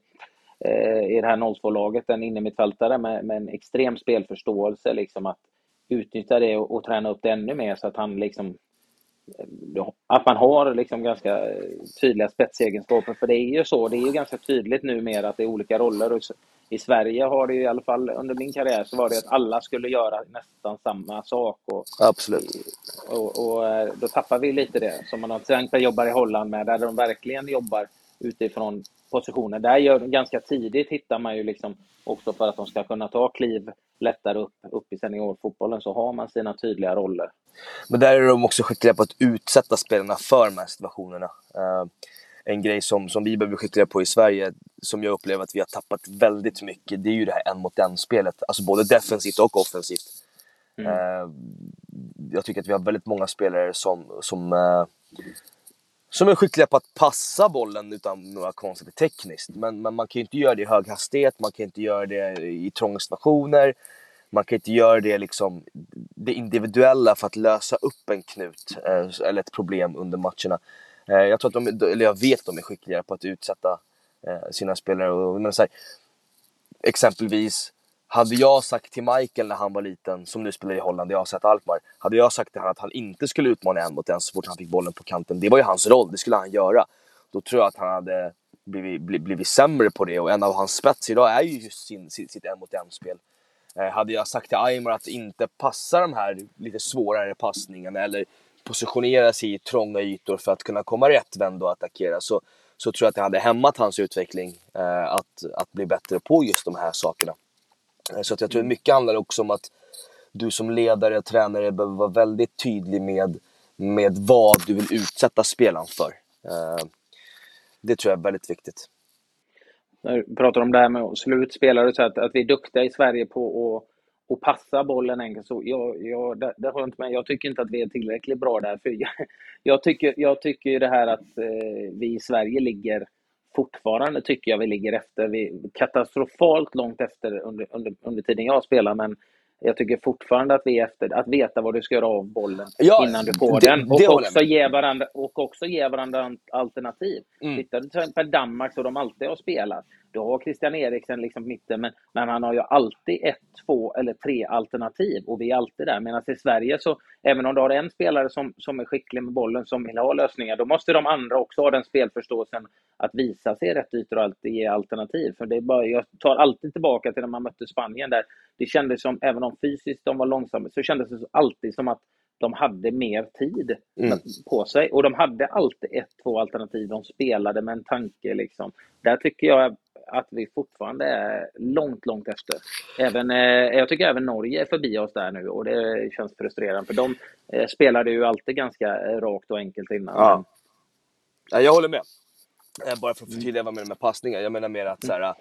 eh, i det här 02-laget, en innermittfältare med, med en extrem spelförståelse. Liksom att utnyttja det och, och träna upp det ännu mer så att han liksom att man har liksom ganska tydliga spetsegenskaper, för det är ju så, det är ju ganska tydligt numera att det är olika roller. Och I Sverige har det i alla fall under min karriär så var det att alla skulle göra nästan samma sak. Och, Absolut. Och, och eh, då tappar vi lite det, som man till exempel jobbar i Holland med, där de verkligen jobbar utifrån positioner. Där gör, ganska tidigt hittar man ju liksom också för att de ska kunna ta kliv lättare upp, upp i seniorfotbollen så har man sina tydliga roller. Men där är de också skickliga på att utsätta spelarna för de här situationerna. Uh, en grej som, som vi behöver skickliga på i Sverige, som jag upplever att vi har tappat väldigt mycket, det är ju det här en mot en-spelet. Alltså både defensivt och offensivt. Mm. Uh, jag tycker att vi har väldigt många spelare som, som uh, som är skickliga på att passa bollen utan några konstigheter tekniskt. Men, men, man kan ju inte göra det i hög hastighet, man kan inte göra det i trånga situationer. Man kan inte göra det liksom det individuella för att lösa upp en knut eh, eller ett problem under matcherna. Eh, jag tror att de, eller jag vet att de är skickliga på att utsätta eh, sina spelare. Och, men så här, exempelvis hade jag sagt till Michael när han var liten, som nu spelar i Holland, jag har sett Alkmaar. Hade jag sagt till honom att han inte skulle utmana en mot en så fort han fick bollen på kanten. Det var ju hans roll, det skulle han göra. Då tror jag att han hade blivit, blivit, blivit sämre på det och en av hans spets idag är ju just sin, sitt, sitt en mot en spel. Eh, hade jag sagt till Aymar att inte passa de här lite svårare passningarna eller positionera sig i trånga ytor för att kunna komma rättvänd och attackera så, så tror jag att det hade hämmat hans utveckling eh, att, att bli bättre på just de här sakerna. Eh, så att jag tror mycket handlar också om att du som ledare och tränare behöver vara väldigt tydlig med, med vad du vill utsätta spelaren för. Eh, det tror jag är väldigt viktigt. När du pratar om det här med att slå ut spelare, så att, att vi är duktiga i Sverige på att och passa bollen enkelt. Så jag, jag, det, det har jag inte med. Jag tycker inte att vi är tillräckligt bra där. För jag, [laughs] jag tycker, jag tycker det här att eh, vi i Sverige ligger fortfarande tycker jag vi ligger efter. Vi katastrofalt långt efter under, under, under tiden jag spelar, men jag tycker fortfarande att vi är efter att veta vad du ska göra av bollen ja, innan du får det, den. Och, det också ge varandra, och också ge varandra alternativ. Mm. Tittar du till exempel Danmark så de alltid har spelat. Då har Christian Eriksen liksom mitten, men, men han har ju alltid ett, två eller tre alternativ och vi är alltid där. Medan i Sverige så, även om du har en spelare som, som är skicklig med bollen, som vill ha lösningar, då måste de andra också ha den spelförståelsen att visa sig rätt ytor och alltid ge alternativ. För det är bara, jag tar alltid tillbaka till när man mötte Spanien där det kändes som, även om fysiskt de var långsamma, så kändes det alltid som att de hade mer tid mm. på sig. Och de hade alltid ett, två alternativ. De spelade med en tanke. Liksom. Där tycker jag att vi fortfarande är långt, långt efter. Även, eh, jag tycker även Norge är förbi oss där nu och det känns frustrerande. För de eh, spelade ju alltid ganska rakt och enkelt innan. Ja. ja jag håller med. Eh, bara för att förtydliga vad jag menar med passningar. Jag menar mer att, så här,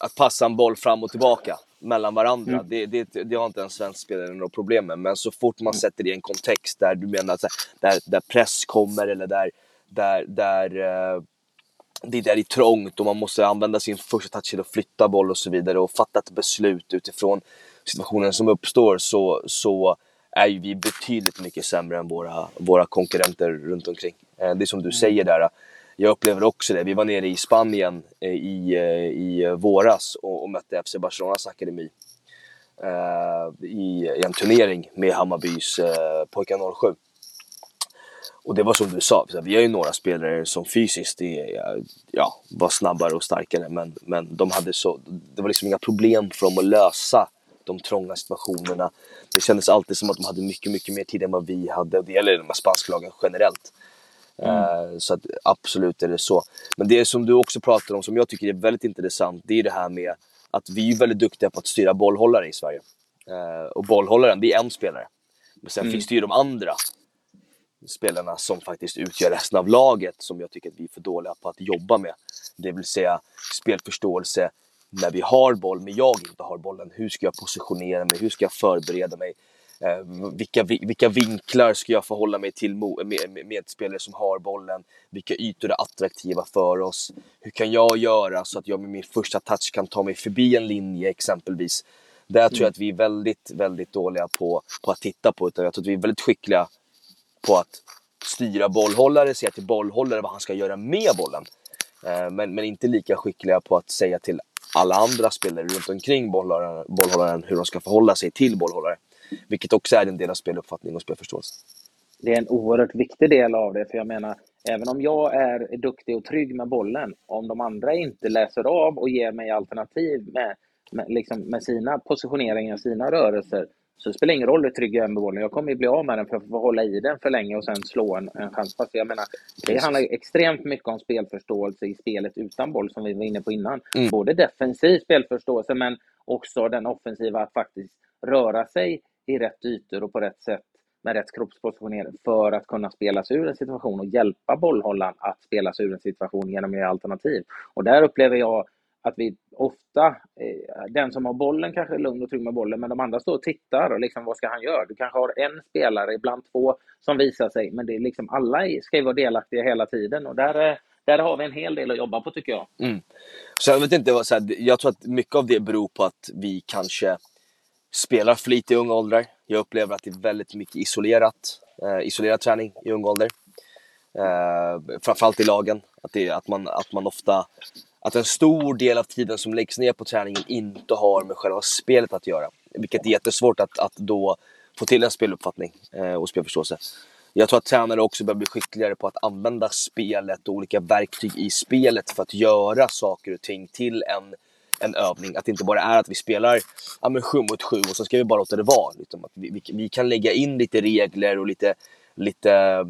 att passa en boll fram och tillbaka mellan varandra. Mm. Det, det, det, har inte en svensk spelare några problem med. Men så fort man mm. sätter det i en kontext där du menar att där, där press kommer eller där, där, där uh, det är där är trångt och man måste använda sin första touch till att flytta boll och så vidare och fatta ett beslut utifrån situationen som uppstår så, så är ju vi betydligt mycket sämre än våra, våra konkurrenter runt omkring. Eh, det är som du mm. säger där, jag upplever också det. Vi var nere i Spanien eh, i, eh, i eh, våras och, och mötte FC Barcelonas akademi uh, i, i, en turnering med Hammarbys uh, pojkar 07. Och det var som du sa, vi har ju några spelare som fysiskt är, ja, var snabbare och starkare men, men de hade så, det var liksom inga problem för dem att lösa de trånga situationerna. Det kändes alltid som att de hade mycket, mycket mer tid än vad vi hade det gäller de här spanska lagen generellt. Mm. Uh, så att, absolut är det så. Men det som du också pratar om som jag tycker är väldigt intressant, det är det här med att vi är väldigt duktiga på att styra bollhållare i Sverige. Uh, och bollhållaren, det är en spelare. Men sen mm. finns det ju de andra spelarna som faktiskt utgör resten av laget som jag tycker att vi är för dåliga på att jobba med. Det vill säga spelförståelse när vi har boll, men jag inte har bollen. Hur ska jag positionera mig? Hur ska jag förbereda mig? Eh, vilka, vilka vinklar ska jag förhålla mig till med, med, spelare som har bollen? Vilka ytor är attraktiva för oss? Hur kan jag göra så att jag med min första touch kan ta mig förbi en linje exempelvis? Där tror jag att vi är väldigt, väldigt dåliga på, på att titta på. Utan jag tror att vi är väldigt skickliga på att styra bollhållare, säga till bollhållare vad han ska göra med bollen. Eh, men, men inte lika skickliga på att säga till alla andra spelare runt omkring bollhållaren, bollhållaren hur de ska förhålla sig till bollhållare. Vilket också är en del av speluppfattning och spelförståelse. Det är en oerhört viktig del av det, för jag menar, även om jag är duktig och trygg med bollen, om de andra inte läser av och ger mig alternativ med, med, liksom med sina positioneringar, sina rörelser, så det spelar ingen roll hur trygg jag är med bollen. Jag kommer ju bli av med den för att få hålla i den för länge och sen slå en, en chanspass. Jag menar, det handlar extremt mycket om spelförståelse i spelet utan boll, som vi var inne på innan. Mm. Både defensiv spelförståelse, men också den offensiva, att faktiskt röra sig i rätt ytor och på rätt sätt med rätt kroppspositionering för att kunna spela sig ur en situation och hjälpa bollhållaren att spela sig ur en situation genom att ge alternativ. Och där upplever jag att vi ofta, eh, den som har bollen kanske är lugn och trygg med bollen, men de andra står och tittar och liksom, vad ska han göra? Du kanske har en spelare, ibland två, som visar sig, men det är liksom alla ska ju vara delaktiga hela tiden och där, eh, där har vi en hel del att jobba på tycker jag. Mm. Så jag, vet inte, så här, jag tror att mycket av det beror på att vi kanske spelar för lite i unga åldrar. Jag upplever att det är väldigt mycket isolerat, eh, isolerad träning i ung ålder. Eh, framförallt i lagen, att, det, att, man, att man ofta att en stor del av tiden som läggs ner på träningen inte har med själva spelet att göra. Vilket är jättesvårt att, att då få till en speluppfattning eh, och spelförståelse. Jag tror att tränare också behöver bli skickligare på att använda spelet och olika verktyg i spelet för att göra saker och ting till en, en övning. Att det inte bara är att vi spelar ja, men 7 mot 7 och så ska vi bara låta det vara. Liksom att vi, vi, vi kan lägga in lite regler och lite, lite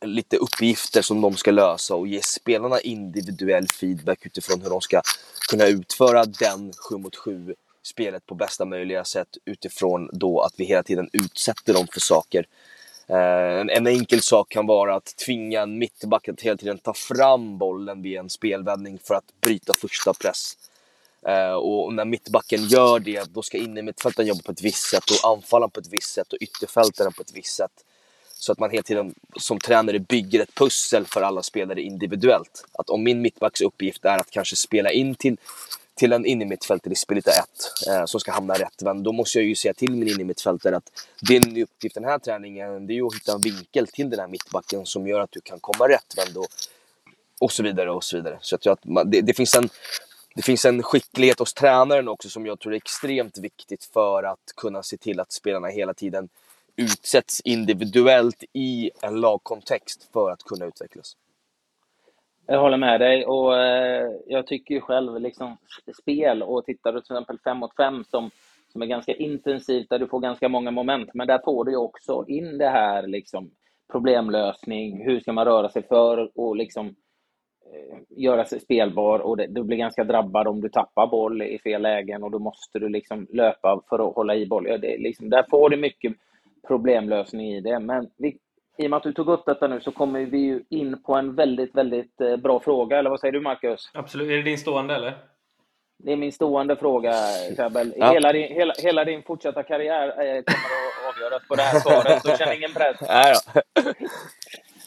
lite uppgifter som de ska lösa och ge spelarna individuell feedback utifrån hur de ska kunna utföra den 7 mot 7 spelet på bästa möjliga sätt utifrån då att vi hela tiden utsätter dem för saker. Eh, en, en enkel sak kan vara att tvinga en mittback att hela tiden ta fram bollen vid en spelvändning för att bryta första press. Eh, och när mittbacken gör det, då ska innermittfältaren jobba på ett visst sätt och anfallaren på ett visst sätt och ytterfältaren på ett visst sätt. Så att man hela tiden som tränare bygger ett pussel för alla spelare individuellt. Att om min mittbacks uppgift är att kanske spela in till, till en innermittfältare i spelita 1 eh, som ska hamna rätt vänd, då måste jag ju säga till min innermittfältare att din uppgift den här träningen, det är ju att hitta en vinkel till den här mittbacken som gör att du kan komma rätt vänd och, och så vidare och så vidare. Så jag tror att man, det, det, finns en det finns en skicklighet hos tränaren också som jag tror är extremt viktigt för att kunna se till att spelarna hela tiden utsätts individuellt i en lagkontext för att kunna utvecklas. Jag håller med dig och eh, jag tycker ju själv liksom spel och tittar du till exempel 5 mot 5 som, som är ganska intensivt där du får ganska många moment men där får du ju också in det här liksom problemlösning, hur ska man röra sig för och liksom göra sig spelbar och det, du blir ganska drabbad om du tappar boll i fel lägen och då måste du liksom löpa för att hålla i boll. Ja, det, liksom, där får du mycket problemlösning i det. Men vi, i och med att du tog upp detta nu så kommer vi ju in på en väldigt, väldigt eh, bra fråga. Eller vad säger du, Marcus? Absolut. Är det din stående, eller? Det är min stående fråga, Kabel. Ja. Hela, din, hela, hela din fortsatta karriär eh, kommer att avgöras på det här svaret, så känn ingen press. [laughs]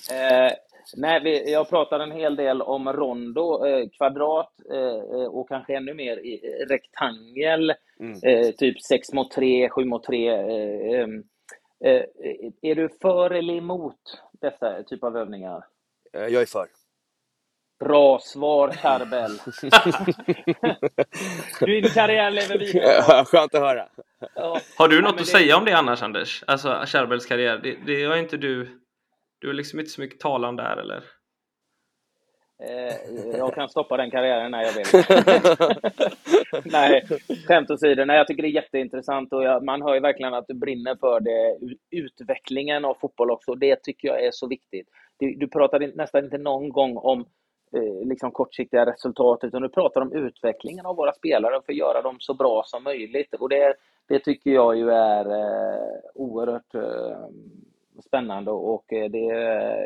Ja, eh, nej, vi, jag pratar en hel del om rondo, eh, kvadrat eh, och kanske ännu mer i rektangel. Mm. Eh, typ 6 mot 3, 7 mot 3. Eh, är du för eller emot dessa typ av övningar? Eh, jag är för. Bra svar, Charbel. [laughs] Din karriär lever vidare. Skönt att höra. Ja. Har du något att det... säga om det annars, Anders? Alltså Charbels karriär. Det, det har inte du... Du är liksom inte så mycket talan där, eller? Eh, jag kan stoppa den karriären när jag vill. [laughs] Nej, skämt åsido. Nej, jag tycker det är jätteintressant och jag, man hör ju verkligen att du brinner för det. Utvecklingen av fotboll också, det tycker jag är så viktigt. Du, du pratar nästan inte någon gång om eh, liksom kortsiktiga resultat, utan du pratar om utvecklingen av våra spelare för att göra dem så bra som möjligt. Och det, det tycker jag ju är eh, oerhört eh, spännande och eh, det,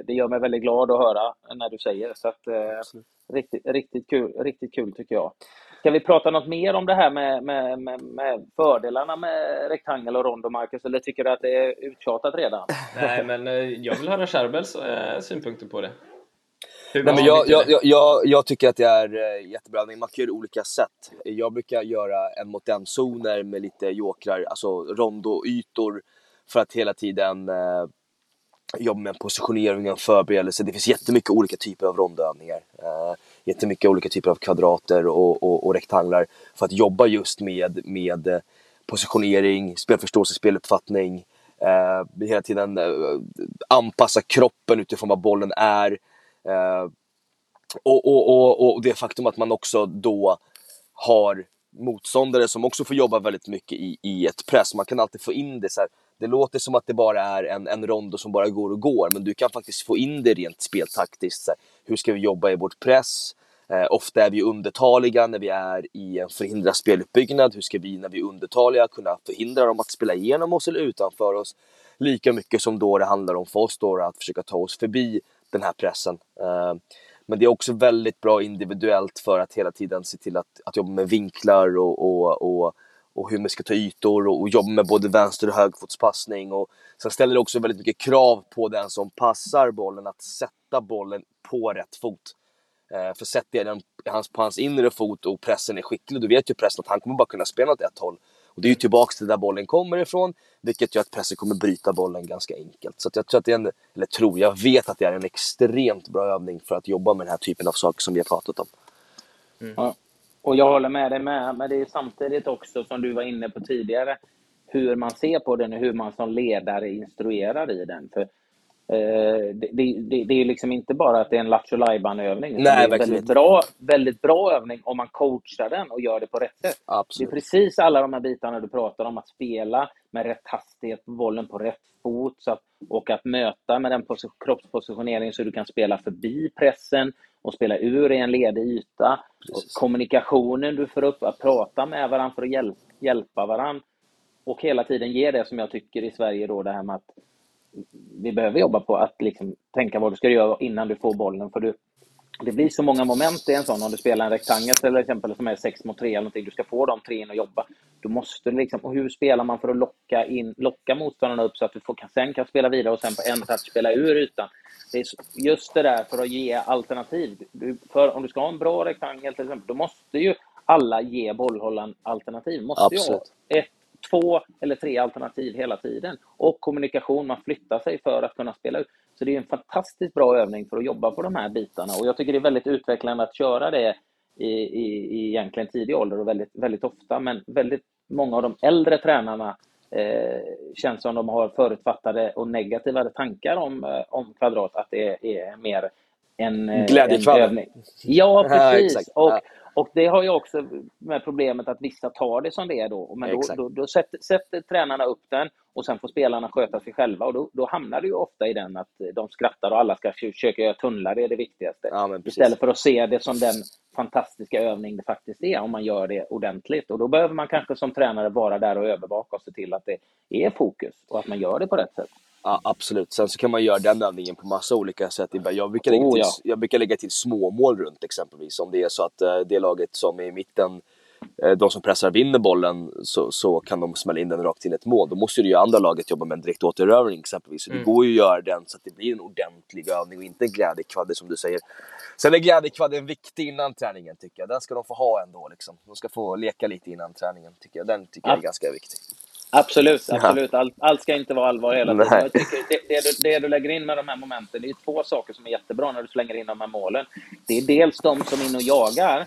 det gör mig väldigt glad att höra när du säger. Så att, eh, riktigt, riktigt, kul, riktigt kul tycker jag. Ska vi prata något mer om det här med, med, med, med fördelarna med rektangel och rondo, Marcus? Eller tycker du att det är uttjatat redan? [laughs] Nej, men eh, jag vill höra Kärbels synpunkter på det. Nej, men jag, jag, jag, jag, tycker att det är jättebra. Man kan göra olika sätt. Jag brukar göra en mot en zoner med lite jokrar, alltså rondoytor för att hela tiden eh, jobba med positionering och förberedelse. Det finns jättemycket olika typer av rondövningar. Eh, jättemycket olika typer av kvadrater och, och, och, rektanglar för att jobba just med, med eh, positionering, spelförståelse, speluppfattning. Eh, hela tiden eh, anpassa kroppen utifrån vad bollen är. Eh, och, och, och, det faktum att man också då har motståndare som också får jobba väldigt mycket i, i ett press. Man kan alltid få in det så här, det låter som att det bara är en, en rondo som bara går och går, men du kan faktiskt få in det rent speltaktiskt. Så här, hur ska vi jobba i vårt press? Eh, ofta är vi undertaliga när vi är i en förhindrad speluppbyggnad. Hur ska vi när vi är undertaliga kunna förhindra dem att spela igenom oss eller utanför oss? Lika mycket som då det handlar om för oss då att försöka ta oss förbi den här pressen. Eh, men det är också väldigt bra individuellt för att hela tiden se till att, att jobba med vinklar och, och, och och hur man ska ta ytor och, och jobba med både vänster och högerfotspassning. Och sen ställer det också väldigt mycket krav på den som passar bollen att sätta bollen på rätt fot. Eh, för sätter jag den hans, på hans inre fot och pressen är skicklig, då vet ju pressen att han kommer bara kunna spela åt ett håll. Och det är ju tillbaks till där bollen kommer ifrån, vilket gör att pressen kommer bryta bollen ganska enkelt. Så jag tror att det är en, eller tror, jag vet att det är en extremt bra övning för att jobba med den här typen av saker som vi har pratat om. Mm. Ja. Och jag håller med dig med, men det är samtidigt också som du var inne på tidigare, hur man ser på den och hur man som ledare instruerar i den. För eh, det, det, det, är liksom inte bara att det är en Lattjo övning Nej, det är en väldigt bra, väldigt bra övning om man coachar den och gör det på rätt sätt. Absolut. Det är precis alla de här bitarna du pratar om, att spela med rätt hastighet bollen på rätt fot så att, och att möta med den kroppspositioneringen så du kan spela förbi pressen och spela ur i en ledig yta. kommunikationen du får upp, att prata med varandra för att hjälp, hjälpa varandra. Och hela tiden ge det som jag tycker i Sverige då, det här med att vi behöver jobba på att liksom tänka vad du ska göra innan du får bollen. För du, det blir så många moment i en sån, om du spelar en rektangel till exempel som är 6 mot 3 eller någonting, du ska få de tre in och jobba. Då måste du liksom, och hur spelar man för att locka, in, locka motståndarna upp så att du får, sen kan spela vidare och sen på en touch spela ur ytan. Det är just det där för att ge alternativ. Du, för om du ska ha en bra rektangel till exempel, då måste ju alla ge bollhållaren alternativ. Måste Absolut. ju ha ett, två eller tre alternativ hela tiden. Och kommunikation, man flyttar sig för att kunna spela ut. Så det är en fantastiskt bra övning för att jobba på de här bitarna. Och jag tycker det är väldigt utvecklande att köra det i, i, i egentligen tidig ålder och väldigt, väldigt ofta. Men väldigt många av de äldre tränarna eh, känns som de har förutfattade och negativa tankar om, eh, om kvadrat, att det är mer en, eh, en övning. Ja, precis. Ja, och, och det har ju också med problemet att vissa tar det som det är då. Men då, då, då sätter, sätter, tränarna upp den och sen får spelarna sköta sig själva. Och då, då hamnar det ju ofta i den att de skrattar och alla ska försöka göra tunnlar, det är det viktigaste. Ja, Istället för att se det som den fantastiska övning det faktiskt är om man gör det ordentligt. Och då behöver man kanske som tränare vara där och övervaka och se till att det är fokus och att man gör det på rätt sätt. Ja, absolut. Sen så kan man göra den övningen på massa olika sätt. Jag brukar lägga oh, till, oh, ja. jag brukar lägga till småmål runt exempelvis. Om det är så att eh, det laget som är i mitten, eh, de som pressar vinner bollen, så, så kan de smälla in den rakt till ett mål. Då måste ju andra laget jobba med en direkt återövning exempelvis. Mm. Det går ju att göra den så att det blir en ordentlig övning och inte en glädjekvadde som du säger. Sen är glädjekvadden viktig innan träningen tycker jag. Den ska de få ha ändå liksom. De ska få leka lite innan träningen tycker jag. Den tycker jag är ganska viktig. Absolut, absolut. Allt, allt ska inte vara allvar hela tiden. Jag tycker det, det, du, det du lägger in med de här momenten, det är två saker som är jättebra när du slänger in de här målen. Det är dels de som är inne och jagar,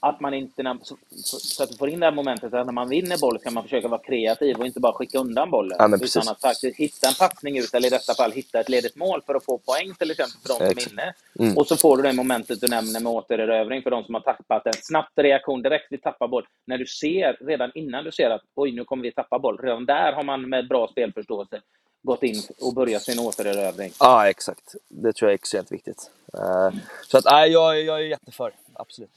att man inte, så, så, att du får in det här momentet att när man vinner boll ska man försöka vara kreativ och inte bara skicka undan bollen. Ja, utan att faktiskt hitta en passning ut, eller i detta fall hitta ett ledigt mål för att få poäng till exempel för de som är inne. Mm. Och så får du det momentet du nämner med återerövring för de som har tappat en snabbt reaktion direkt vid tappa boll. När du ser, redan innan du ser att oj, nu kommer vi tappa boll. Redan där har man med bra spelförståelse gått in och börjat sin återerövring. Ja, exakt. Det tror jag är extremt viktigt. Uh, så att, nej, jag, jag är jätteför. Absolut.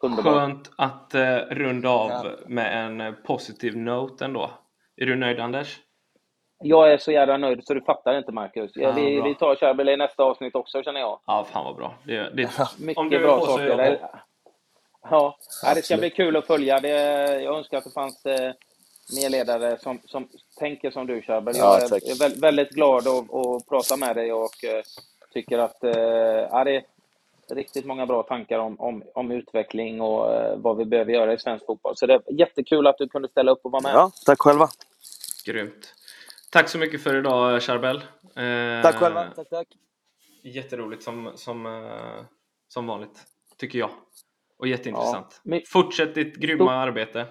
Underbar. Skönt att eh, runda av ja. med en eh, positiv note ändå. Är du nöjd Anders? Jag är så jävla nöjd så du fattar inte Marcus. Ja, vi, vi tar Charbel i nästa avsnitt också känner jag. Ja, fan vad bra. Det, det, Mycket om du bra saker. Ja, ja, det ska bli kul att följa. Det, jag önskar att det fanns eh, mer ledare som, som tänker som du Charbel. Jag ja, är, är väldigt glad att, att prata med dig och eh, tycker att eh, ja, det, riktigt många bra tankar om, om, om utveckling och eh, vad vi behöver göra i svensk fotboll. Så det är jättekul att du kunde ställa upp och vara med. Ja, tack själva. Grymt. Tack så mycket för idag Charbel. Eh, tack själva. Tack, tack. Jätteroligt som, som, eh, som vanligt, tycker jag. Och jätteintressant. Ja, Fortsätt ditt grymma stort... arbete.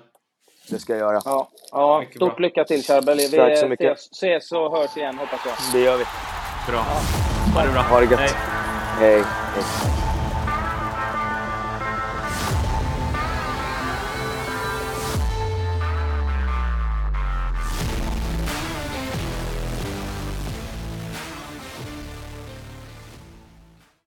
Det ska jag göra. Ja, ja stort bra. lycka till Charbel. Vi tack så mycket. ses, ses och hörs igen hoppas jag. Det gör vi. Bra. Ha det bra. Ha det gött. Hej. Hej. Hej.